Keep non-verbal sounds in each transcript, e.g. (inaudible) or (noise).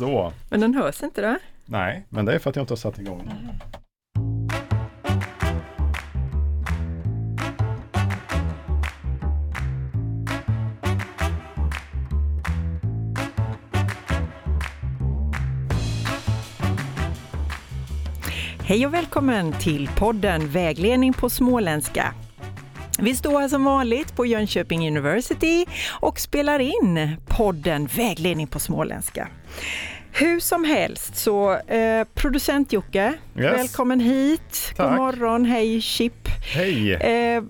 Så. Men den hörs inte då? Nej, men det är för att jag inte har satt igång den. Hej och välkommen till podden Vägledning på småländska. Vi står här som vanligt på Jönköping University och spelar in podden Vägledning på småländska. Hur som helst så eh, producent Jocke, Yes. välkommen hit. God Tack. morgon, hej Chip. Hej! Eh,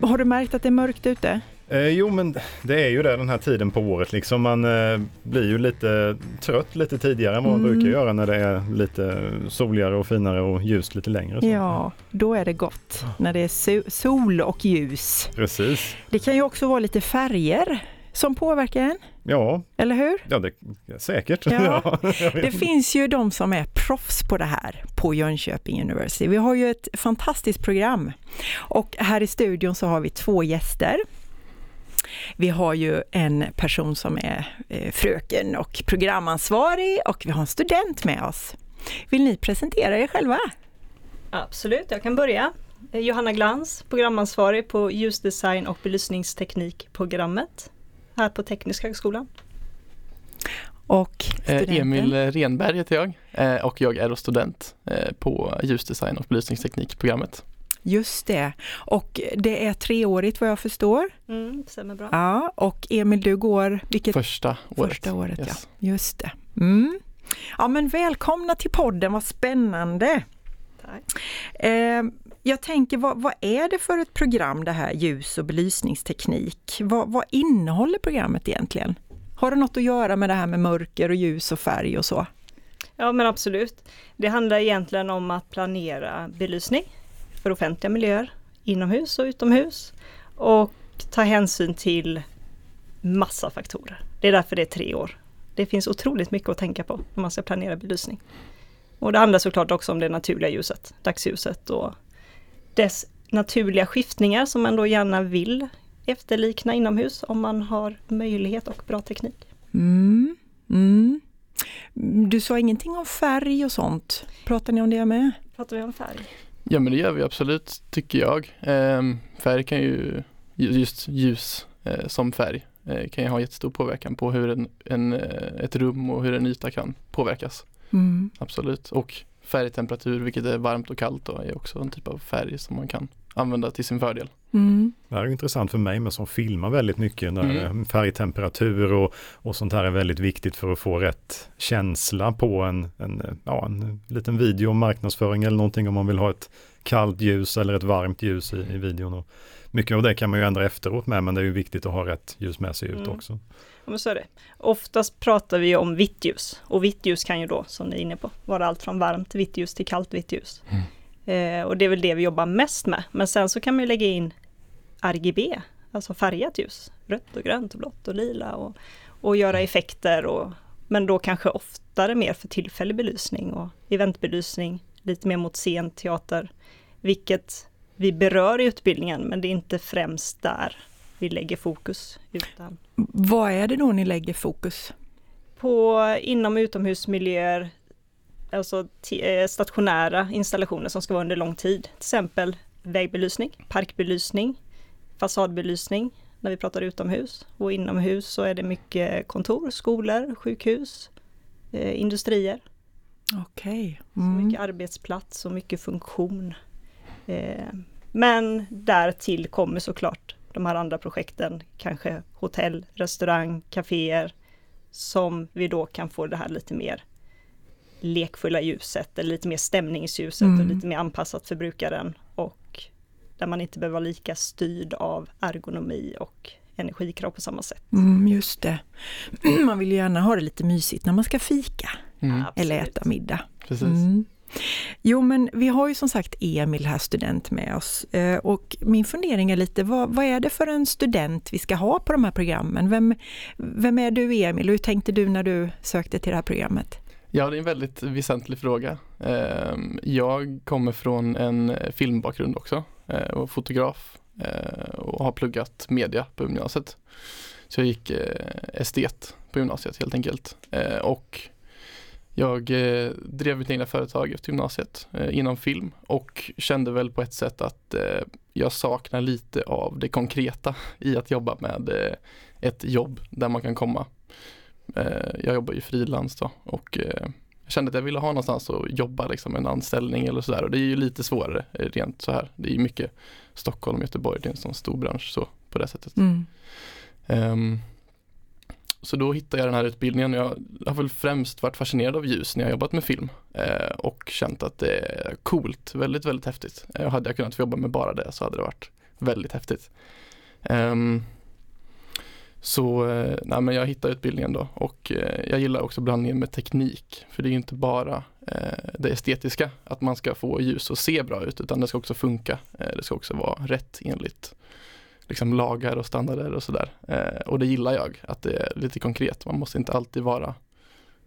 har du märkt att det är mörkt ute? Eh, jo men det är ju det den här tiden på året liksom. Man eh, blir ju lite trött lite tidigare än vad man Mm. brukar göra när det är lite soligare och finare och ljust lite längre. Så. Ja, då är det gott när det är so- sol och ljus. Precis. Det kan ju också vara lite färger som påverkar en, Ja, eller hur? ja det, säkert. Ja. (laughs) Det finns ju de som är proffs på det här på Jönköping University. Vi har ju ett fantastiskt program och här i studion så har vi två gäster. Vi har ju en person som är eh, fröken och programansvarig och vi har en student med oss. Vill ni presentera er själva? Absolut, jag kan börja. Johanna Glans, programansvarig på ljusdesign och belysningsteknikprogrammet här på Tekniska högskolan. Och Eh, studenten? Emil Renberg heter jag eh, och jag är student eh, på ljusdesign och belysningsteknikprogrammet. Just det. Och det är treårigt vad jag förstår. Mm, stämmer bra. Ja, och Emil du går vilket Första året. Första året, Yes. ja. Just det. Mm. Ja, men välkomna till podden, vad spännande! Tack. Eh, jag tänker, vad, vad är det för ett program det här ljus och belysningsteknik? Vad, vad innehåller programmet egentligen? Har det något att göra med det här med mörker och ljus och färg och så? Ja men absolut. Det handlar egentligen om att planera belysning för offentliga miljöer, inomhus och utomhus. Och ta hänsyn till massa faktorer. Det är därför det är tre år. Det finns otroligt mycket att tänka på när man ska planera belysning. Och det handlar såklart också om det naturliga ljuset, dagsljuset och dess naturliga skiftningar som man då gärna vill efterlikna inomhus om man har möjlighet och bra teknik. Mm. Mm. Du sa ingenting om färg och sånt. Pratar ni om det med? Pratar vi om färg? Ja men det gör vi absolut tycker jag. Ehm, färg kan ju, ju- just ljus eh, som färg eh, kan ju ha jättestor påverkan på hur en, en, eh, ett rum och hur en yta kan påverkas. Mm. Absolut. Och färgtemperatur, vilket är varmt och kallt då, är också en typ av färg som man kan använda till sin fördel. Mm. Det här är intressant för mig med som filmar väldigt mycket. När Mm. Färgtemperatur och, och sånt här är väldigt viktigt för att få rätt känsla på en, en, ja, en liten video om marknadsföring eller någonting om man vill ha ett kallt ljus eller ett varmt ljus i, i videon. Och mycket av det kan man ju ändra efteråt med men det är ju viktigt att ha rätt ljus med sig ut Mm. också. Ja, men så är det. Oftast pratar vi om vitt ljus och vitt ljus kan ju då, som ni är inne på, vara allt från varmt vitt ljus till kallt vitt ljus. Eh, och det är väl det vi jobbar mest med. Men sen så kan man ju lägga in RGB, alltså färgat ljus, rött och grönt och blått och lila och, och göra effekter och men då kanske oftare mer för tillfällig belysning och eventbelysning, lite mer mot scen, teater, vilket vi berör i utbildningen, men det är inte främst där vi lägger fokus, utan Vad är det då ni lägger fokus? på inom och utomhusmiljöer, alltså eh, stationära installationer som ska vara under lång tid. Till exempel vägbelysning, parkbelysning, fasadbelysning när vi pratar utomhus. Och inomhus så är det mycket kontor, skolor, sjukhus, eh, industrier. Okej. Så Mm. mycket arbetsplats och mycket funktion. Eh, men därtill kommer såklart de här andra projekten, kanske hotell, restaurang, kaféer, som vi då kan få det här lite mer lekfulla ljuset eller lite mer stämningsljuset Mm. och lite mer anpassat för brukaren och där man inte behöver vara lika styrd av ergonomi och energikrav på samma sätt. Mm, just det. (clears throat) Man vill gärna ha det lite mysigt när man ska fika Mm, eller äta middag. precis. Mm. Jo, men vi har ju som sagt Emil här, student med oss. Eh, Och min fundering är lite, vad, vad är det för en student vi ska ha på de här programmen? Vem, vem är du Emil? Hur tänkte du när du sökte till det här programmet? Ja, det är en väldigt väsentlig fråga. Ehm, Jag kommer från en filmbakgrund också eh, och fotograf eh, och har pluggat media på gymnasiet. Så jag gick estet på gymnasiet helt enkelt. Och Jag eh, drev mitt egna företag efter gymnasiet eh, inom film och kände väl på ett sätt att eh, jag saknar lite av det konkreta i att jobba med eh, ett jobb där man kan komma. Eh, jag jobbar ju frilans då och eh, jag kände att jag ville ha någonstans att jobba liksom en anställning eller sådär och det är ju lite svårare rent så här. Det är ju mycket Stockholm, Göteborg, det är en sån stor bransch så på det sättet. Mm. Um, så då hittade jag den här utbildningen. Jag har väl främst varit fascinerad av ljus när jag jobbat med film eh, och känt att det är coolt, väldigt, väldigt häftigt. Eh, hade jag kunnat få jobba med bara det så hade det varit väldigt häftigt. Um, så eh, nej, men jag hittade utbildningen då och eh, jag gillar också blandningen med teknik. För det är ju inte bara eh, det estetiska, att man ska få ljus att se bra ut, utan det ska också funka. Eh, det ska också vara rätt enligt liksom lagar och standarder och sådär. Eh, och det gillar jag, att det är lite konkret. Man måste inte alltid vara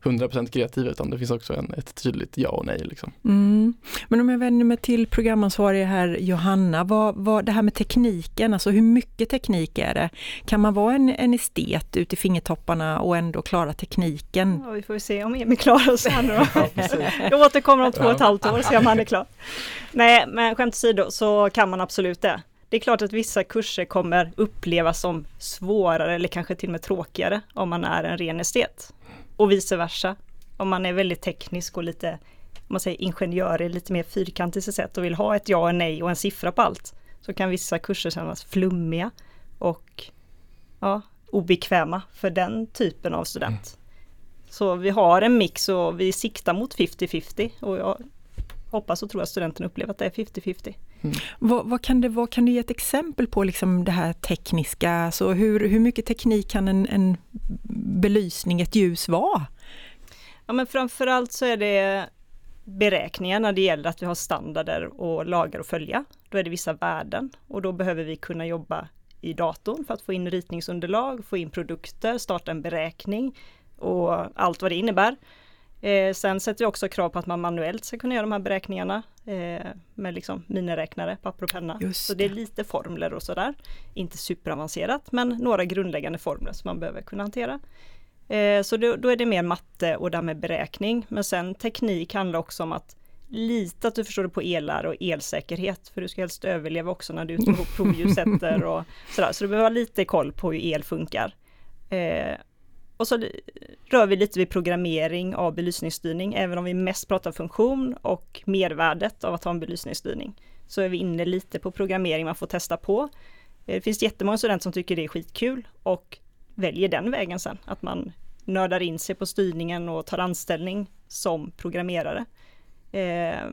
100% kreativ utan det finns också en, ett tydligt ja och nej. Liksom. Mm. Men om jag vänder mig till programansvarig här Johanna, vad, vad, det här med tekniken, alltså hur mycket teknik är det? Kan man vara en, en estet ut i fingertopparna och ändå klara tekniken? Ja, vi får se om Emil klarar sig här nu då. (laughs) Jag återkommer om två och ett halvt år och ser om han är klar. (laughs) Nej, men skämt åsido så kan man absolut det. Det är klart att vissa kurser kommer upplevas som svårare eller kanske till och med tråkigare om man är en ren estet. Och vice versa. Om man är väldigt teknisk och lite, om man säger ingenjör, lite mer fyrkantig i sätt och vill ha ett ja och nej och en siffra på allt. Så kan vissa kurser kännas flummiga och ja, obekväma för den typen av student. Mm. Så vi har en mix och vi siktar mot 50-50 och jag hoppas och tror att studenten upplever att det är 50-50. Mm. Vad, vad, kan det vara, kan du ge ett exempel på liksom det här tekniska, alltså hur, hur mycket teknik kan en, en belysning, ett ljus vara? Ja men framförallt så är det beräkningar när det gäller att vi har standarder och lagar att följa. Då är det vissa värden och då behöver vi kunna jobba i datorn för att få in ritningsunderlag, få in produkter, starta en beräkning och allt vad det innebär. Eh, sen sätter vi också krav på att man manuellt ska kunna göra de här beräkningarna eh, med liksom miniräknare, papper och penna. Just så det är lite formler och sådär. Inte superavancerat men några grundläggande formler som man behöver kunna hantera. Eh, så då, då, är det mer matte och därmed beräkning. Men sen teknik handlar också om att lita att du förstår det på elar och elsäkerhet. För du ska helst överleva också när du är ute och provljussätter och (laughs) sådär. Så du behöver ha lite koll på hur el funkar. Eh, och så rör vi lite vid programmering av belysningsstyrning, även om vi mest pratar funktion och mervärdet av att ha en belysningsstyrning. Så är vi inne lite på programmering man får testa på. Eh, det finns jättemånga studenter som tycker det är skitkul och väljer den vägen sen, att man nördar in sig på styrningen och tar anställning som programmerare. Eh,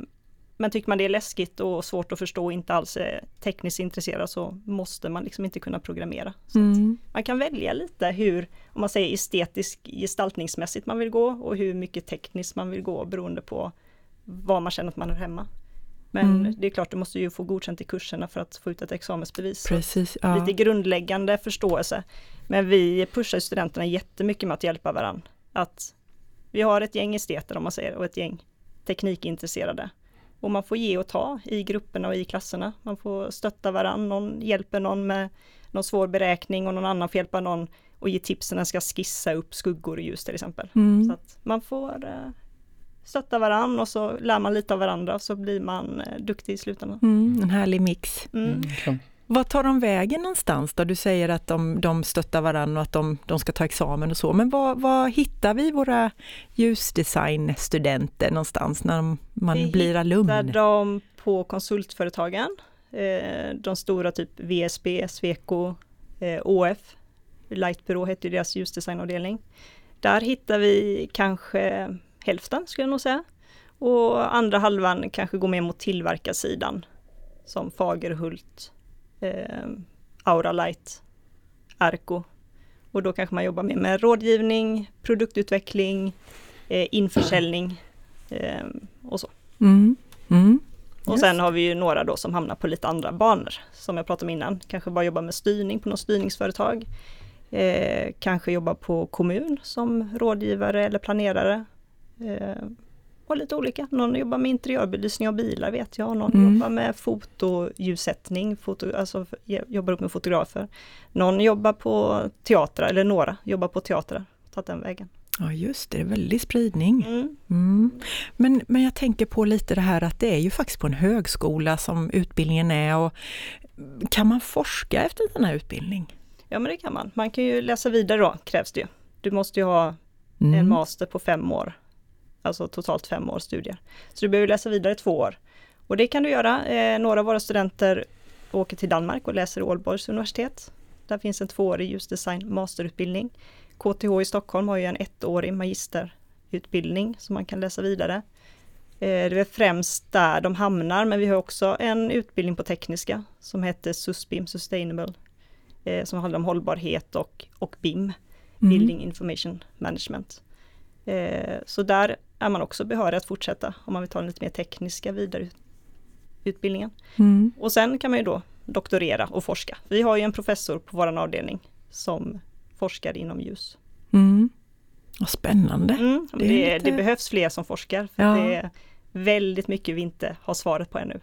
men tycker man det är läskigt och svårt att förstå och inte alls är tekniskt intresserad så måste man liksom inte kunna programmera. Mm. man kan välja lite hur, om man säger estetisk gestaltningsmässigt man vill gå och hur mycket tekniskt man vill gå beroende på var man känner att man är hemma. Men mm. det är klart, du måste ju få godkänt i kurserna för att få ut ett examensbevis. Precis, ja. Lite grundläggande förståelse. Men vi pushar studenterna jättemycket med att hjälpa varandra. Att vi har ett gäng esteter om man säger och ett gäng teknikintresserade. Och man får ge och ta i grupperna och i klasserna. Man får stötta varandra, någon hjälper någon med någon svår beräkning och någon annan får hjälpa någon och ge tips när den ska skissa upp skuggor och ljus till exempel. Mm. Så att man får eh, stötta varandra och så lär man lite av varandra och så blir man eh, duktig i slutändan. Mm, en härlig mix. Mm. Vad tar de vägen någonstans då? Du säger att de, de stöttar varandra och att de, de ska ta examen och så, men vad, vad hittar vi våra ljusdesignstudenter någonstans när man vi blir alumn? Vi hittar dem på konsultföretagen, eh, de stora typ VSB, Sweco, eh, ÅF, Lightbyrå heter deras ljusdesignavdelning. Där hittar vi kanske hälften skulle jag nog säga. Och andra halvan kanske går mer mot tillverkarsidan som Fagerhult, eh, Auralight, Arco. Och då kanske man jobbar mer med rådgivning, produktutveckling, eh, införsäljning eh, och så. Mm. Mm. Och sen har vi ju några då som hamnar på lite andra banor, som jag pratade om innan. Kanske bara jobba med styrning på något styrningsföretag. Eh, kanske jobba på kommun som rådgivare eller planerare. Och lite olika. Någon jobbar med interiörbelysning av bilar vet jag, någon mm. jobbar med fotoljussättning, foto, alltså jobbar upp med fotografer. Någon jobbar på teatrar, eller några jobbar på teatrar, tagit den vägen. Ja just det, det är väldig spridning. Mm. Mm. Men, men jag tänker på lite det här att det är ju faktiskt på en högskola som utbildningen är. Och kan man forska efter en sån här utbildning? Ja men det kan man. Man kan ju läsa vidare då, krävs det ju. Du måste ju ha Mm. en master på fem år. Alltså totalt fem års studier. Så du behöver läsa vidare två år. Och det kan du göra. Eh, några av våra studenter åker till Danmark och läser Ålborgs universitet. Där finns en tvåårig ljusdesign masterutbildning. KTH i Stockholm har ju en ettårig magisterutbildning som man kan läsa vidare. Eh, det är främst där de hamnar, men vi har också en utbildning på tekniska som heter SUSBIM, Sustainable, eh, som handlar om hållbarhet och, och BIM, Mm. Building Information Management. Eh, så där är man också behörig att fortsätta om man vill ta den lite mer tekniska vidareutbildningen. Mm. Och sen kan man ju då doktorera och forska. Vi har ju en professor på vår avdelning som forskar inom ljus. Mm. Vad spännande. Mm, Det det, är det, lite- behövs fler som forskar. För Ja. Det är väldigt mycket vi inte har svaret på ännu.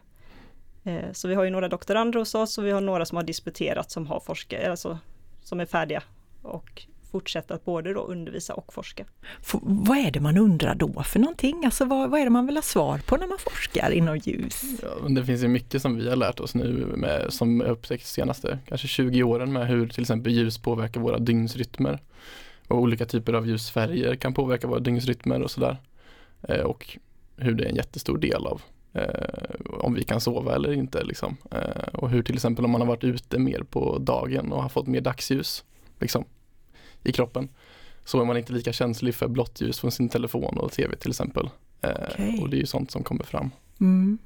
Eh, Så vi har ju några doktorander hos oss och vi har några som har disputerat som har forskat, alltså som är färdiga och fortsätter att både då undervisa och forska. F- vad är det man undrar då för någonting? Alltså vad, vad är det man vill ha svar på när man forskar inom ljus? Ja, men det finns ju mycket som vi har lärt oss nu med, som jag upptäckt de senaste kanske 20 åren med hur till exempel ljus påverkar våra dygnsrytmer. Och olika typer av ljusfärger kan påverka våra dygnsrytmer och sådär. Eh, och hur det är en jättestor del av eh, om vi kan sova eller inte liksom. Eh, och hur till exempel om man har varit ute mer på dagen och har fått mer dagsljus liksom, i kroppen. Så är man inte lika känslig för blått ljus från sin telefon och tv till exempel. Eh, Okej. Och det är ju sånt som kommer fram Mm.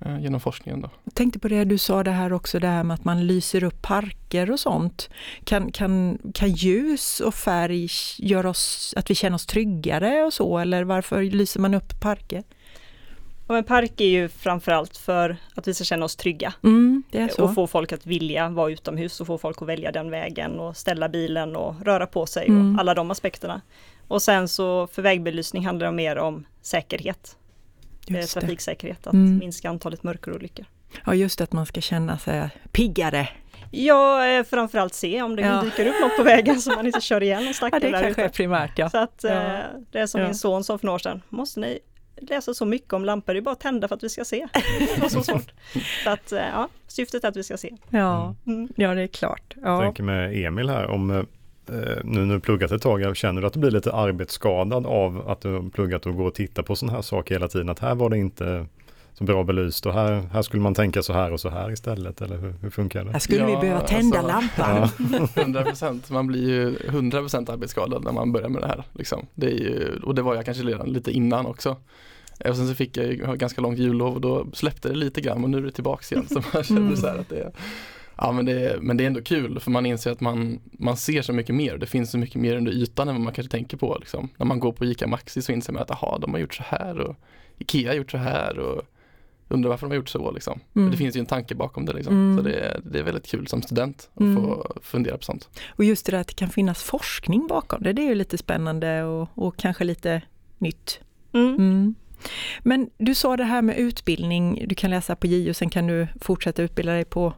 eh, genom forskningen då. Jag tänkte på det du sa det här också, det här med att man lyser upp parker och sånt. Kan, kan, kan ljus och färg göra oss, att vi känner oss tryggare och så, eller varför lyser man upp parker? Och en park är ju framförallt för att vi ska känna oss trygga Mm, det och få folk att vilja vara utomhus och få folk att välja den vägen och ställa bilen och röra på sig Mm. och alla de aspekterna. Och sen så för vägbelysning handlar det mer om säkerhet, eh, Just det. trafiksäkerhet, att Mm. minska antalet mörkerolyckor. Ja, just att man ska känna sig piggare. Ja, eh, framförallt se om det Ja. dyker upp något på vägen så man inte kör igen en (laughs) Ja, stackare det där kanske är primärt, ja. Så att eh, Ja. det är som Ja. min son sa för några år sedan, måste ni läsa så mycket om lampor, det är bara att tända för att vi ska se. (laughs) Det var så svårt. Så att eh, ja, syftet är att vi ska se. Ja, Mm. ja det är klart. Jag Ja. tänker med Emil här, om eh, nu när du pluggat ett tag, känner du att du blir lite arbetsskadad av att du pluggat och går och tittar på sådana här saker hela tiden? Att här var det inte så bra belyst och här, här skulle man tänka så här och så här istället, eller hur, hur funkar det? Här skulle vi Ja, behöva tända alltså- lampan. Ja. (laughs) 100 procent. Man blir ju 100 procent arbetsskadad när man börjar med det här. Liksom. Det är ju, och det var jag kanske redan lite innan också. Och sen så fick jag ganska långt jullov och då släppte det lite grann och nu är det tillbaks igen. Så man (laughs) kände Mm. så här att det är, ja men det, är- men det är ändå kul för man inser att man, man ser så mycket mer. Det finns så mycket mer under ytan än vad man kanske tänker på. Liksom. När man går på ICA Maxi så inser man att aha, de har gjort så här och Ikea har gjort så här och undrar varför de har gjort så. Liksom. Mm. Det finns ju en tanke bakom det. Liksom. Mm. Så det, är- det är väldigt kul som student att Mm. få fundera på sånt. Och just det där att det kan finnas forskning bakom det, det är ju lite spännande och, och kanske lite nytt. Mm. Mm. Men du sa det här med utbildning, du kan läsa på JO, sen kan du fortsätta utbilda dig på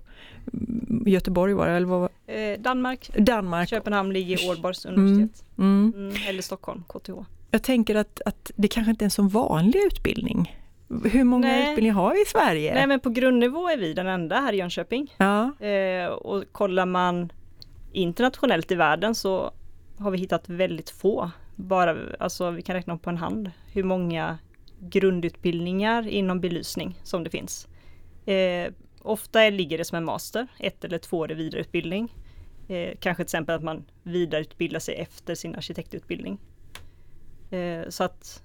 mm, Göteborg var det, eller vad Eh, Danmark, Danmark. Köpenhamn ligger i Ålborgs universitet. Mm. Mm, eller Stockholm, KTH. Jag tänker att, att det kanske inte är en så vanlig utbildning. Hur många Nej. utbildningar har vi i Sverige? Nej men på grundnivå är vi den enda här i Jönköping. Ja, Eh, och kollar man internationellt i världen så har vi hittat väldigt få. Bara, alltså vi kan räkna på en hand hur många grundutbildningar inom belysning som det finns. Eh, ofta ligger det som en master, ett eller tvåårig vidareutbildning. Eh, kanske till exempel att man vidareutbildar sig efter sin arkitektutbildning. Eh, så att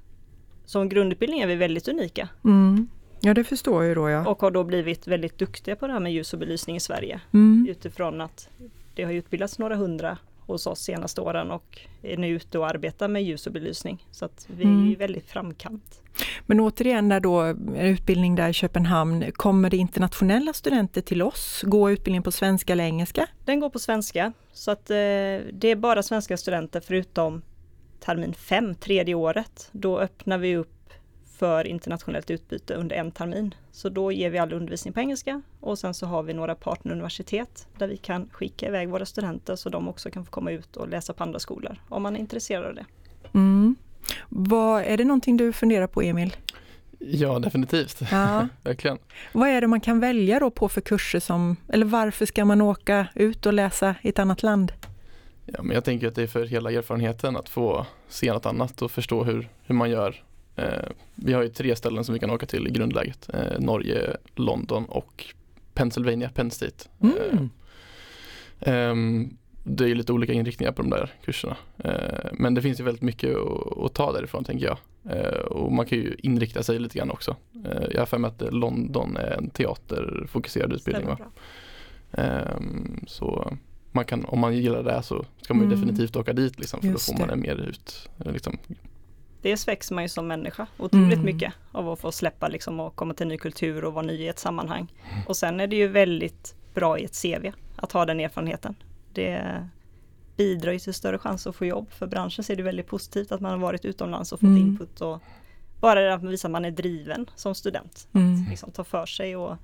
som grundutbildning är vi väldigt unika mm. ja det förstår jag då ja. och har då blivit väldigt duktiga på det här med ljus och belysning i Sverige Mm. utifrån att det har utbildats några hundra hos oss senaste åren och är nu ute och arbetar med ljus och belysning. Så att vi är Mm. ju väldigt framkant. Men återigen där då, utbildning där i Köpenhamn, kommer det internationella studenter till oss? Gå utbildningen på svenska eller engelska? Den går på svenska så att eh, det är bara svenska studenter förutom termin 5, tredje året. Då öppnar vi upp för internationellt utbyte under en termin. Så då ger vi all undervisning på engelska och sen så har vi några partneruniversitet där vi kan skicka iväg våra studenter så de också kan få komma ut och läsa på andra skolor om man är intresserad av det. Mm. Vad, är det någonting du funderar på Emil? Ja, definitivt. Ja. (laughs) Verkligen. Vad är det man kan välja då på för kurser som, eller varför ska man åka ut och läsa i ett annat land? Ja, men jag tänker att det är för hela erfarenheten att få se något annat och förstå hur, hur man gör. Eh, vi har ju tre ställen som vi kan åka till i grundläget. Eh, Norge, London och Pennsylvania, Penn State. Mm. Eh, ehm, det är lite olika inriktningar på de där kurserna. Men det finns ju väldigt mycket att, ta därifrån tänker jag. Och man kan ju inrikta sig lite grann också. Jag har för mig att London är en teaterfokuserad utbildning. Va? Ehm, så man kan, om man gillar det så ska man ju Mm. definitivt åka dit liksom, för Just då får man det. en mer ut, liksom, Dels växer man ju som människa otroligt Mm. mycket av att få släppa liksom och komma till ny kultur och vara ny i ett sammanhang. Och sen är det ju väldigt bra i ett CV att ha den erfarenheten. Det bidrar ju till större chans att få jobb. För branschen ser det väldigt positivt att man har varit utomlands och fått Mm. input och bara det att visa att man är driven som student. Mm. Liksom ta för sig och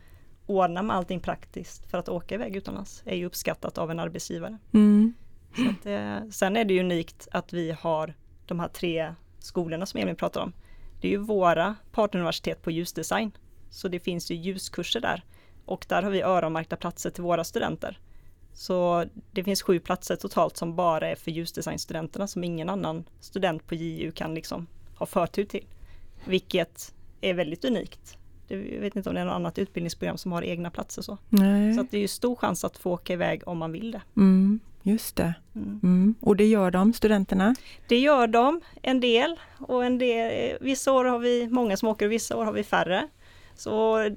ordna med allting praktiskt för att åka iväg utomlands är ju uppskattat av en arbetsgivare. Mm. Så att det, sen är det unikt att vi har de här tre skolorna som Emil pratar om. Det är ju våra partneruniversitet på ljusdesign. Så det finns ju ljuskurser där. Och där har vi öronmärkta platser till våra studenter. Så det finns sju platser totalt som bara är för ljusdesignstudenterna som ingen annan student på JU kan liksom ha förtur till. Vilket är väldigt unikt. Jag vet inte om det är något annat utbildningsprogram som har egna platser så. Nej. Så det är ju stor chans att få åka iväg om man vill det. Mm. Just det. Mm. Mm. Och det gör de, studenterna? Det gör de, en del. Och en del, vissa år har vi många som åker och vissa år har vi färre. Så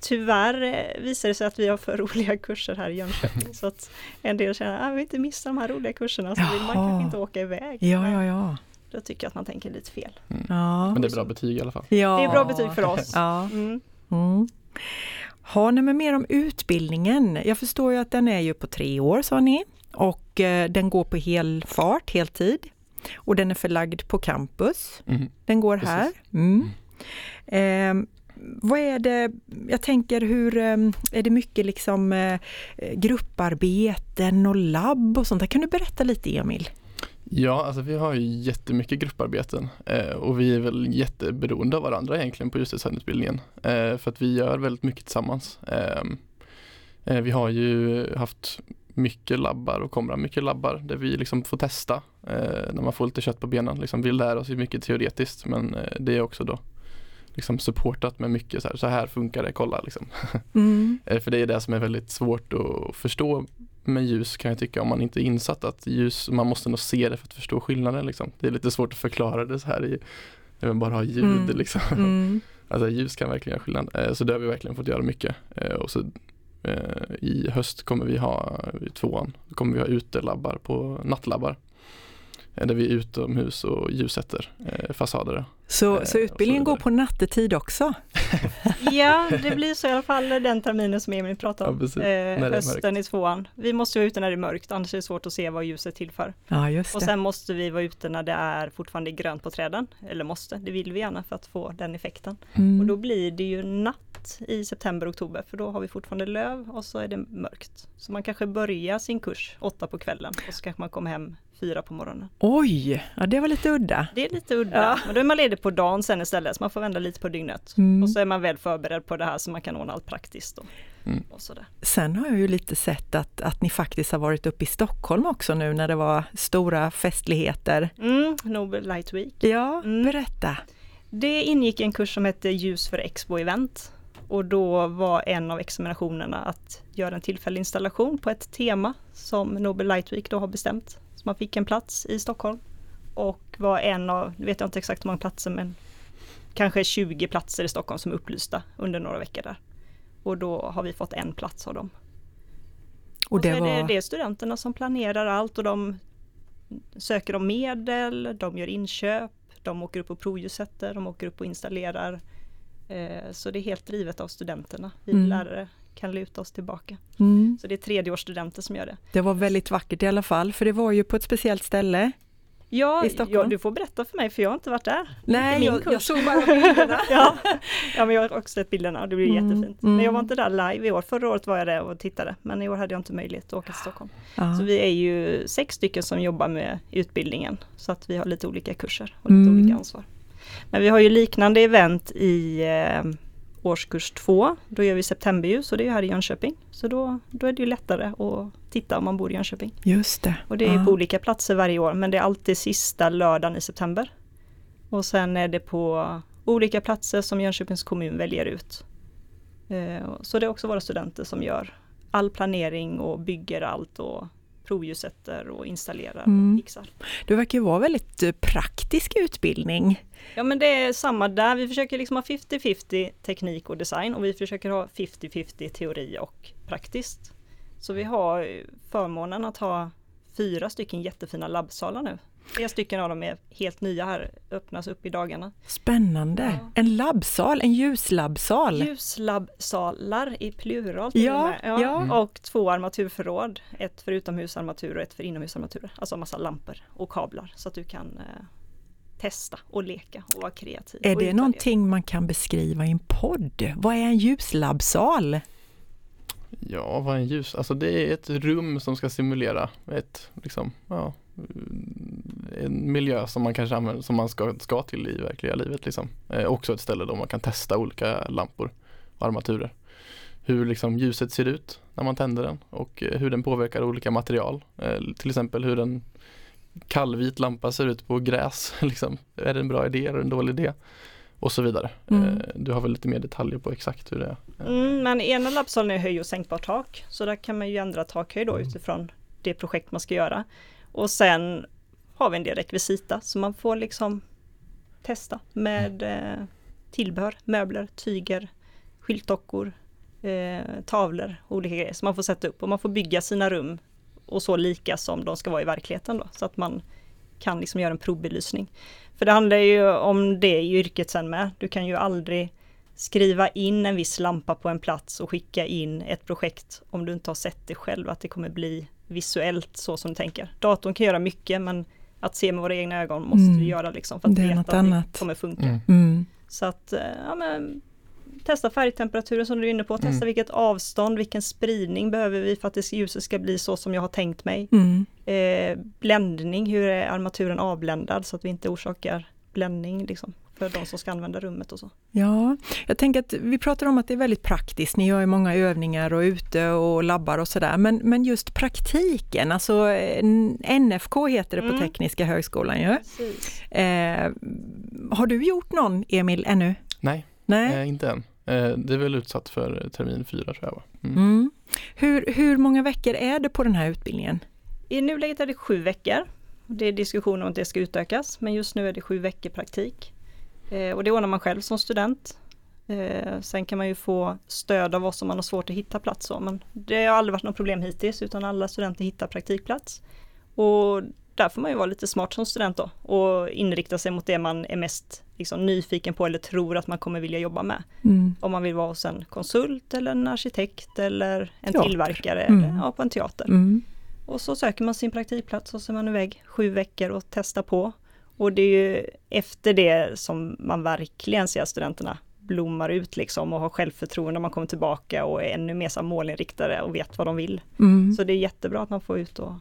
tyvärr eh, visar det sig att vi har för (laughs) roliga kurser här i Jönköping. så att en del känner att ah, vi vill inte missa de här roliga kurserna så vill man Jaha. kanske inte åka iväg. Ja, ja, ja. Då tycker jag att man tänker lite fel. ja. men det är bra betyg i alla fall. ja. Det är bra betyg för oss. Ja. Mm. Mm. Ha, nej, men mer om utbildningen. Jag förstår ju att den är ju på tre år sa ni och eh, den går på hel fart, heltid. Och den är förlagd på campus. Mhm. Den går Precis. här. Mm. Eh, vad är det, jag tänker hur, eh, är det mycket liksom eh, grupparbeten och labb och sånt där? Kan du berätta lite Emil? Ja, alltså vi har ju jättemycket grupparbeten eh, och vi är väl jätteberoende av varandra egentligen på just designutbildningen. Eh, för att vi gör väldigt mycket tillsammans. Ehm, eh, vi har ju haft mycket labbar och kommer mycket labbar där vi liksom får testa eh, när man får lite kött på benen. Liksom, vi lär oss ju mycket teoretiskt men eh, det är också då liksom supportat med mycket så här, så här funkar det, kolla liksom. (laughs) Mm. Eh, För det är det som är väldigt svårt att förstå med ljus kan jag tycka om man inte är insatt att ljus, man måste nog se det för att förstå skillnaden liksom. Det är lite svårt att förklara det så här i, när man bara har ljud Mm. liksom. Mm. (laughs) Alltså ljus kan verkligen göra skillnad. Eh, Så det har vi verkligen fått göra mycket. Eh, Och så i höst kommer vi ha, i tvåan, då kommer vi ha utelabbar på nattlabbar. Eh, Där vi är utomhus och ljussätter eh, fasader. Så, Eh, så utbildningen och så går på nattetid också? (laughs) Ja, det blir så i alla fall den terminen som Emil pratar om. Ja, eh, hösten i tvåan. Vi måste vara ute när det är mörkt, annars är det svårt att se vad ljuset är till för. Ja, just Och det. sen måste vi vara ute när det är fortfarande grönt på träden. Eller måste, det vill vi gärna för att få den effekten. Mm. Och då blir det ju natt i september, oktober. För då har vi fortfarande löv och så är det mörkt. Så man kanske börjar sin kurs åtta på kvällen och så kanske man kommer hem fyra på morgonen. Oj, ja, det var lite udda. Det är lite udda. Ja. Men då är man ledig på dagen sen istället. Så man får vända lite på dygnet. Mm. Och så är man väl förberedd på det här så man kan ordna allt praktiskt. Och, Mm. och sådär. Sen har jag ju lite sett att, att ni faktiskt har varit uppe i Stockholm också nu när det var stora festligheter. Mm, Nobel Light Week. Ja, Mm. berätta. Det ingick en kurs som hette Ljus för Expo Event. Och då var en av examinationerna att göra en tillfällig installation på ett tema som Nobel Light Week då har bestämt. Så man fick en plats i Stockholm. Och var en av, nu vet jag inte exakt hur många platser men kanske 20 platser i Stockholm som är upplysta under några veckor där. Och då har vi fått en plats av dem. Och det så är det, var... det är studenterna som planerar allt och de söker om medel, de gör inköp, de åker upp och provljussätter, de åker upp och installerar. Eh, Så det är helt drivet av studenterna. Vi Mm. lärare kan luta oss tillbaka. Mm, Så det är tredjeårsstudenter som gör det. det var väldigt vackert i alla fall, för det var ju på ett speciellt ställe. Ja, i Stockholm? ja, du får berätta för mig för jag har inte varit där. Nej, jag, jag såg bara bilderna. (laughs) Ja. ja, men jag har också sett bilderna och det blir Mm, jättefint. Men jag var mm. inte där live i år. Förra året var jag där och tittade, men i år hade jag inte möjlighet att åka till Stockholm. Ja. Så vi är ju sex stycken som jobbar med utbildningen, så att vi har lite olika kurser och lite Mm. olika ansvar. Men vi har ju liknande event i eh, årskurs två. Då gör vi septemberljus och det är ju här i Jönköping. Så då, då är det ju lättare att titta om man bor i Jönköping. Just det. Och det är Ja. på olika platser varje år, men det är alltid sista lördagen i september. Och sen är det på olika platser som Jönköpings kommun väljer ut. Eh, Så det är också våra studenter som gör all planering och bygger allt och provljussätter och installerar Mm. och fixar. Det verkar ju vara väldigt eh, praktisk utbildning. Ja men det är samma där, vi försöker liksom ha 50-50 teknik och design och vi försöker ha 50-50 teori och praktiskt. Så vi har eh, förmånen att ha fyra stycken jättefina labbsalar nu. Tre stycken av dem är helt nya här, öppnas upp i dagarna. Spännande. Ja. En labbsal, en ljuslabbsal. Ljuslabbsalar i plural till Ja, och med. Ja, ja. Och två armaturförråd. Ett för utomhusarmatur och ett för inomhusarmaturer. Alltså massa lampor och kablar så att du kan eh, testa och leka och vara kreativ. Är det någonting man kan beskriva i en podd? Vad är en ljuslabbsal? Ja, vad är en ljus? Alltså det är ett rum som ska simulera ett, liksom, ja, mm, en miljö som man kanske använder, som man ska, ska till i verkliga livet liksom. Eh, också ett ställe då man kan testa olika lampor och armaturer. Hur liksom ljuset ser ut när man tänder den och eh, hur den påverkar olika material. Eh, till exempel hur en kallvit lampa ser ut på gräs. (laughs) Liksom. Är det en bra idé eller en dålig idé? Och så vidare. Mm. Eh, du har väl lite mer detaljer på exakt hur det är? Mm, men ena labbsalen är höj och sänkbart tak. Så där kan man ju ändra takhöjd Mm. då utifrån det projekt man ska göra. Och sen har vi en del rekvisita så man får liksom testa med eh, tillbehör, möbler, tyger, skyltdockor, eh, tavlor, olika grejer. Så man får sätta upp och man får bygga sina rum och så lika som de ska vara i verkligheten då. Så att man kan liksom göra en provbelysning. För det handlar ju om det i yrket sen med. Du kan ju aldrig skriva in en viss lampa på en plats och skicka in ett projekt om du inte har sett det själv, att det kommer bli visuellt så som du tänker. Datorn kan göra mycket men att se med våra egna ögon måste Mm. vi göra liksom för att veta att annat. det kommer funka. Mm. Mm. Så att, eh, ja men testa färgtemperaturen som du är inne på, testa Mm. vilket avstånd, vilken spridning behöver vi för att det ljuset ska bli så som jag har tänkt mig. Mm. Eh, bländning, hur är armaturen avbländad så att vi inte orsakar bländning liksom, för de som ska använda rummet och så. Ja, jag tänker att vi pratar om att det är väldigt praktiskt. Ni gör ju många övningar och ute och labbar och sådär. Men, men just praktiken, alltså eh, NFK heter det på Mm. Tekniska högskolan ju. Precis. Eh, har du gjort någon, Emil, ännu? Nej, Nej? Eh, inte än. Eh, det är väl utsatt för termin fyra tror jag va? Mm. Mm. Hur, hur många veckor är det på den här utbildningen? I nuläget är det sju veckor. Det är diskussion om att det ska utökas, men just nu är det sju veckor praktik. Eh, och det ordnar man själv som student. Eh, sen kan man ju få stöd av oss om man har svårt att hitta plats. Så, men det har aldrig varit något problem hittills, utan alla studenter hittar praktikplats. Och där får man ju vara lite smart som student då och inrikta sig mot det man är mest liksom, nyfiken på eller tror att man kommer vilja jobba med. Mm. Om man vill vara hos en konsult eller en arkitekt eller en Teater. tillverkare Mm. eller ja, på en teater. Mm. Och så söker man sin praktikplats och så är man iväg sju veckor och testar på. Och det är ju efter det som man verkligen ser studenterna blommar ut liksom och har självförtroende när man kommer tillbaka och är ännu mer målinriktade och vet vad de vill. Mm. Så det är jättebra att man får ut och,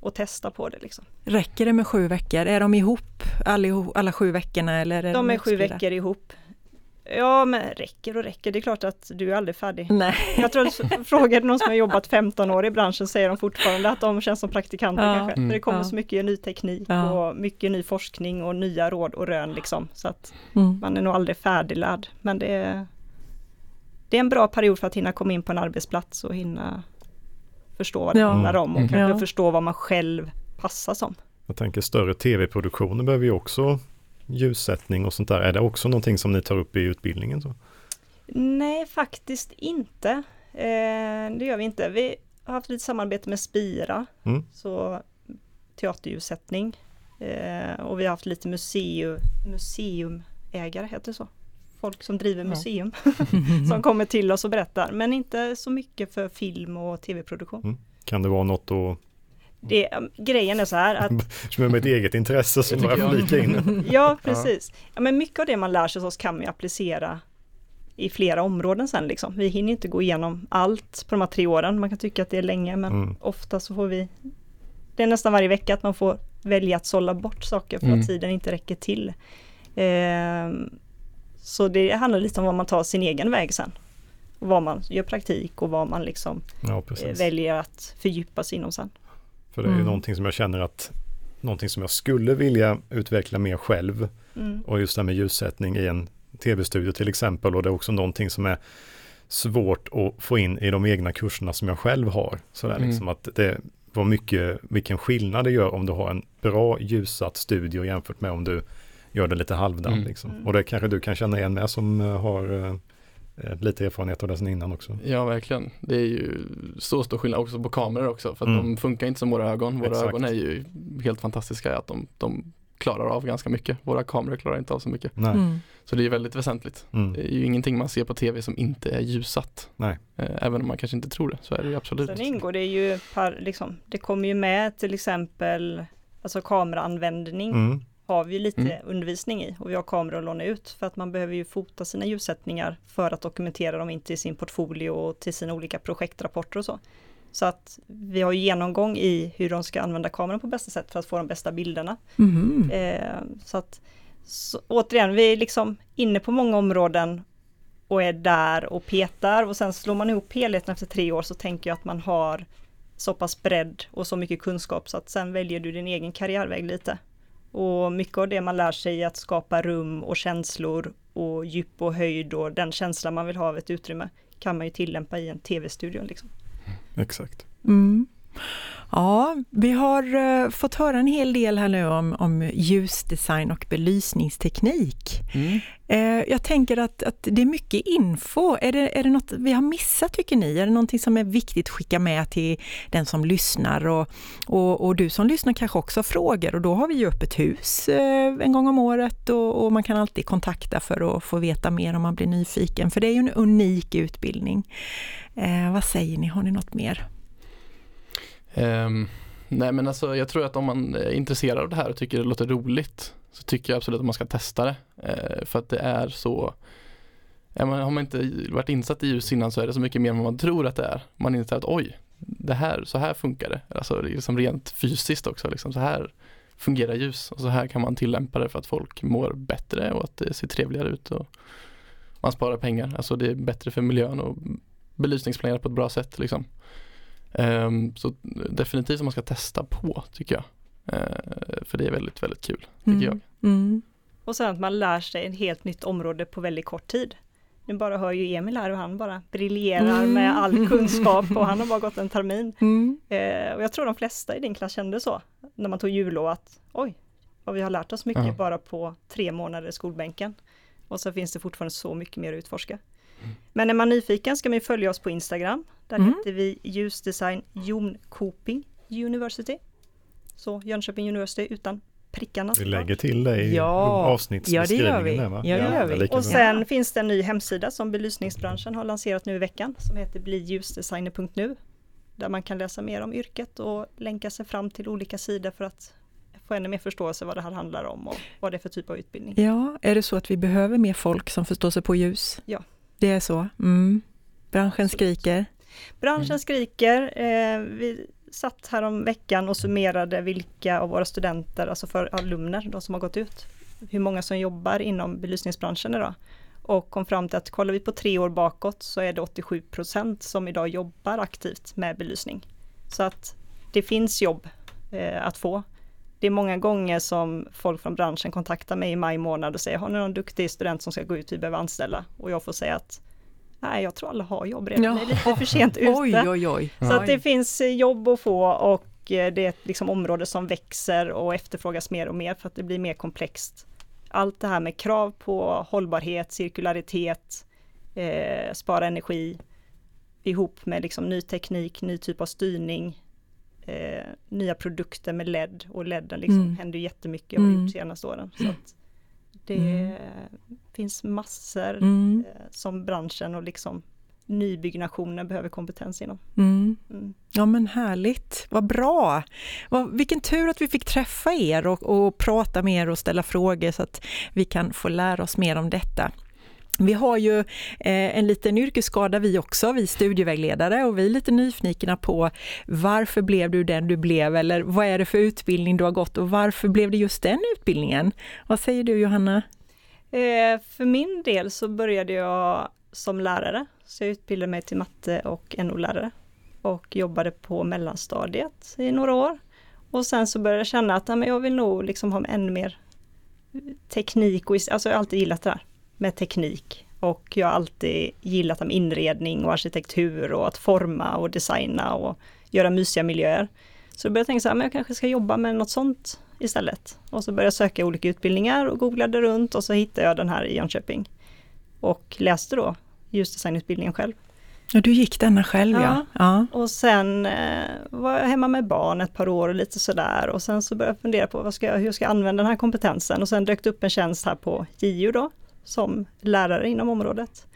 och testa på det liksom. Räcker det med sju veckor? Är de ihop allihop, alla sju veckorna? Eller är De är sju veckor ihop. Ja men räcker och räcker, det är klart att du är aldrig färdig. Nej. Jag tror att (laughs) frågade någon som har jobbat 15 år i branschen säger de fortfarande att de känns som praktikanter Ja. kanske. Mm. För det kommer Ja. så mycket ny teknik Ja. och mycket ny forskning och nya råd och rön liksom. Så att Mm. man är nog aldrig färdiglärd. Men det är, det är en bra period för att hinna komma in på en arbetsplats och hinna förstå vad det Ja. handlar om och Mm. kanske Ja. förstå vad man själv passar som. Jag tänker större tv-produktioner behöver ju också ljussättning och sånt där. Är det också någonting som ni tar upp i utbildningen? Så? Nej, faktiskt inte. Eh, det gör vi inte. Vi har haft lite samarbete med Spira, Mm. så teaterljussättning. Eh, och vi har haft lite museum, museumägare, heter det så? Folk som driver Ja. museum (laughs) (laughs) som kommer till oss och berättar, men inte så mycket för film och tv-produktion. Kan det vara något att Det, grejen är så här att... (laughs) Som med ett eget intresse så bara flika in. (laughs) ja, precis. Ja, men mycket av det man lär sig hos oss kan man ju applicera i flera områden sen liksom. Vi hinner inte gå igenom allt på de här tre åren. Man kan tycka att det är länge men mm. ofta så får vi Det är nästan varje vecka att man får välja att sålla bort saker för mm. att tiden inte räcker till. Eh, så det handlar lite om vad man tar sin egen väg sen. Vad man gör praktik och vad man liksom ja, eh, väljer att fördjupa sig inom sen. För det är mm. någonting som jag känner att någonting som jag skulle vilja utveckla mer själv. Mm. Och just det här med ljussättning i en tv-studio till exempel och det är också någonting som är svårt att få in i de egna kurserna som jag själv har. Så där, mm. liksom att det var mycket, vilken skillnad det gör om du har en bra ljussatt studio jämfört med om du gör det lite halvdant. Mm. Liksom. Mm. Och det kanske du kan känna igen med som eh, har eh, lite erfarenhet av det sen innan också. Ja, verkligen. Det är ju så stor skillnad också på kameror också, för att mm. de funkar inte som våra ögon. Våra Exakt. ögon är ju helt fantastiska att de, de klarar av ganska mycket. Våra kameror klarar inte av så mycket. Mm. Så det är väldigt väsentligt. Mm. Det är ju ingenting man ser på tv som inte är ljussatt. Nej. Eh, även om man kanske inte tror det, så är det ju absolut. Sen ingår det ju, par, liksom, det kommer ju med till exempel alltså kameraanvändning. Har vi lite mm. undervisning i och vi har kameror att låna ut för att man behöver ju fota sina ljussättningar för att dokumentera dem in till sin portfolio och till sina olika projektrapporter och så. Så att vi har genomgång i hur de ska använda kameran på bästa sätt för att få de bästa bilderna. Mm. Eh, så att så, återigen, vi är liksom inne på många områden och är där och petar och sen slår man ihop helheten efter tre år så tänker jag att man har så pass bredd och så mycket kunskap så att sen väljer du din egen karriärväg lite. Och mycket av det man lär sig är att skapa rum och känslor och djup och höjd och den känsla man vill ha av ett utrymme kan man ju tillämpa i en tv-studio. Liksom. Exakt. Mm. Ja, vi har uh, fått höra en hel del här nu om, om ljusdesign och belysningsteknik. Mm. Uh, jag tänker att, att det är mycket info. Är det, är det något vi har missat tycker ni? Är det någonting som är viktigt att skicka med till den som lyssnar? Och, och, och du som lyssnar kanske också har frågor och då har vi ju öppet hus uh, en gång om året och, och, man kan alltid kontakta för att få veta mer om man blir nyfiken. För det är ju en unik utbildning. vad säger ni, har ni något mer? Um, nej men alltså jag tror att om man är intresserad av det här och tycker det låter roligt så tycker jag absolut att man ska testa det. Uh, för att det är så ja, man, Har man inte varit insatt i ljus innan så är det så mycket mer än vad man tror att det är. Man inser att oj, det här, så här funkar det. Alltså liksom rent fysiskt också. Liksom, så här fungerar ljus och så här kan man tillämpa det för att folk mår bättre och att det ser trevligare ut. Och man sparar pengar, alltså det är bättre för miljön och belysningsplanerat på ett bra sätt. Liksom. Um, så definitivt att man ska testa på tycker jag. Uh, för det är väldigt, väldigt kul, tycker mm. jag. Mm. Och sen att man lär sig ett helt nytt område på väldigt kort tid. Nu bara hör ju Emil här och han bara briljerar mm. med all kunskap och han har bara gått en termin. (laughs) Mm. Uh, och jag tror de flesta i din klass kände så när man tog jullov att oj, vad vi har lärt oss mycket uh bara på tre månader i skolbänken. Och så finns det fortfarande så mycket mer att utforska. Men är man nyfiken ska man följa oss på Instagram. Där mm. heter vi ljusdesign Jonkoping University. Så Jönköping University utan prickarna. Vi lägger till det i ja. avsnittsbeskrivningen. Ja, det gör vi. va? Ja, det gör vi. Och sen finns det en ny hemsida som belysningsbranschen har lanserat nu i veckan som heter bliljusdesigner.nu där man kan läsa mer om yrket och länka sig fram till olika sidor för att få ännu mer förståelse vad det här handlar om och vad det är för typ av utbildning. Ja, är det så att vi behöver mer folk som förstår sig på ljus? Ja, det är så? Mm. Branschen skriker? Branschen mm. skriker. Eh, vi satt här om veckan och summerade vilka av våra studenter, alltså för alumner, de som har gått ut, hur många som jobbar inom belysningsbranschen idag. Och kom fram till att kollar vi på tre år bakåt så är det 87 procent som idag jobbar aktivt med belysning. Så att det finns jobb eh, att få. Det är många gånger som folk från branschen kontaktar mig i maj månad och säger, har ni någon duktig student som ska gå ut, vi behöver anställa? Och jag får säga att nej, jag tror alla har jobb redan, ja. det är lite för sent ute. oj, oj, oj. Så att det finns eh, jobb att få och eh, det är ett liksom område som växer och efterfrågas mer och mer för att det blir mer komplext. Allt det här med krav på hållbarhet, cirkularitet, eh, spara energi, ihop med liksom ny teknik, ny typ av styrning, eh, nya produkter med LED och LEDen liksom mm. händer jättemycket och har mm. gjort senaste åren. Så det mm. finns massor mm. eh, som branschen och liksom nybyggnationer behöver kompetens inom. Mm. Mm. Ja men härligt, vad bra! Vad, vilken tur att vi fick träffa er och, och prata med er och ställa frågor så att vi kan få lära oss mer om detta. Vi har ju eh, en liten yrkesskada vi också, vi studievägledare och vi är lite nyfikna på varför blev du den du blev eller vad är det för utbildning du har gått och varför blev det just den utbildningen? Vad säger du Johanna? Eh, för min del så började jag som lärare, så jag utbildade mig till matte och NO-lärare och jobbade på mellanstadiet i några år. Och sen så började jag känna att jag vill nog liksom ha ännu mer teknik och alltså jag har alltid gillat det där med teknik och jag har alltid gillat med inredning och arkitektur och att forma och designa och göra mysiga miljöer. Så då började jag tänka så här, men jag kanske ska jobba med något sånt istället. Och så började jag söka olika utbildningar och googlade runt och så hittade jag den här i Jönköping. Och läste då ljusdesignutbildningen själv. Ja, du gick denna själv ja. Ja. ja. Och sen eh, var jag hemma med barn ett par år och lite sådär och sen så började jag fundera på vad ska jag, hur ska jag använda den här kompetensen och sen dök det upp en tjänst här på JU då som lärare inom området.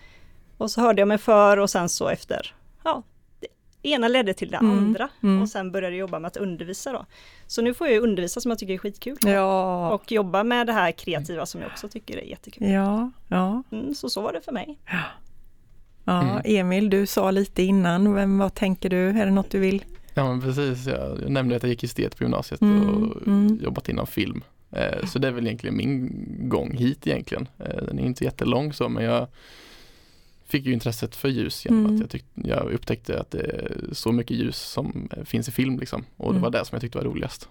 Och så hörde jag mig för och sen så efter, ja, det ena ledde till det Mm, andra mm. och sen började jag jobba med att undervisa då. Så nu får jag undervisa som jag tycker är skitkul. Ja, Och jobba med det här kreativa som jag också tycker är jättekul. ja, ja. Mm, så så var det för mig. ja. Mm. Emil, du sa lite innan, men vad tänker du? Är det något du vill? Ja men precis, jag, jag nämnde att jag gick estet på gymnasiet Mm, och mm. jobbat inom film. Eh, så det är väl egentligen min gång hit egentligen. Eh, den är inte jättelång så men jag fick ju intresset för ljus genom Mm. att jag, tyckte, jag upptäckte att det är så mycket ljus som eh, finns i film liksom. Och det Mm. var det som jag tyckte var roligast.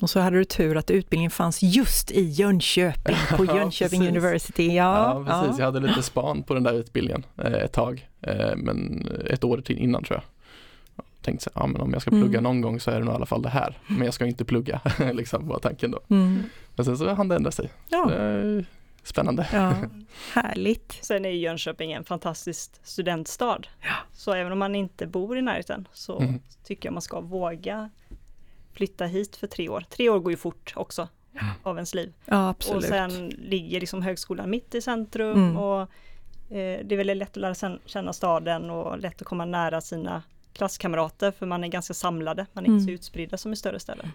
Och så hade du tur att utbildningen fanns just i Jönköping, på (laughs) Ja, Jönköping precis. University. Ja, Ja, precis. Jag hade lite span på den där utbildningen ett tag. Men ett år till innan tror jag. Så här, ja men om jag ska plugga Mm. någon gång så är det nog i alla fall det här. Men jag ska inte plugga, (laughs) liksom var tanken då. Mm. Men sen så hann det ändra sig. Ja, spännande. ja, (laughs) härligt. Sen är ju Jönköping en fantastisk studentstad. Så även om man inte bor i närheten så Mm. tycker jag man ska våga flytta hit för tre år. Tre år går ju fort också av ens liv. Ja, absolut. Och sen ligger liksom högskolan mitt i centrum Mm. och eh, det är väldigt lätt att lära känna staden och lätt att komma nära sina klasskamrater för man är ganska samlade, man är inte så Mm. utspridda som i större städer.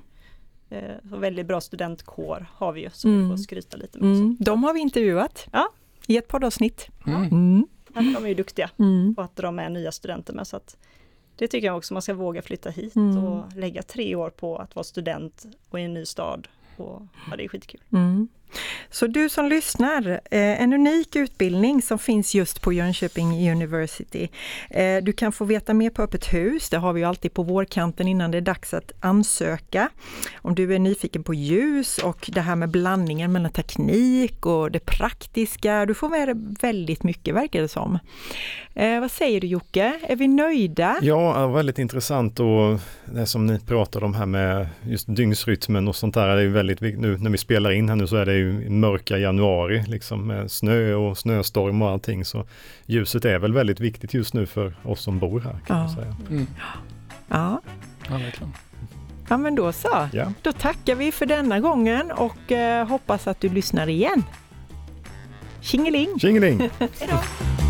Eh, så väldigt bra studentkår har vi ju som Mm. vi får skryta lite med. Mm, också. de har vi intervjuat Ja. i ett poddavsnitt. Mm. Mm. De är ju duktiga Mm. på att dra med nya studenter med så att det tycker jag också man ska våga flytta hit Mm. och lägga tre år på att vara student och i en ny stad. Och, ja, det är skitkul. Mm. Så du som lyssnar, eh, en unik utbildning som finns just på Jönköping University. Eh, du kan få veta mer på Öppet hus, det har vi ju alltid på vårkanten innan det är dags att ansöka. Om du är nyfiken på ljus och det här med blandningen mellan teknik och det praktiska, du får med dig väldigt mycket verkar det som. Eh, vad säger du Jocke, är vi nöjda? Ja, väldigt intressant och det som ni pratade om här med just dygnsrytmen och sånt där, det är väldigt viktigt nu när vi spelar in här nu så är det ju mörka januari liksom med snö och snöstorm och allting så ljuset är väl väldigt viktigt just nu för oss som bor här kan Ja. säga. Mm. Ja, Ja, verkligen. ja men då så. Ja. Då tackar vi för denna gången och eh, hoppas att du lyssnar igen. Tjingeling! Tjingeling! (laughs) Hej då!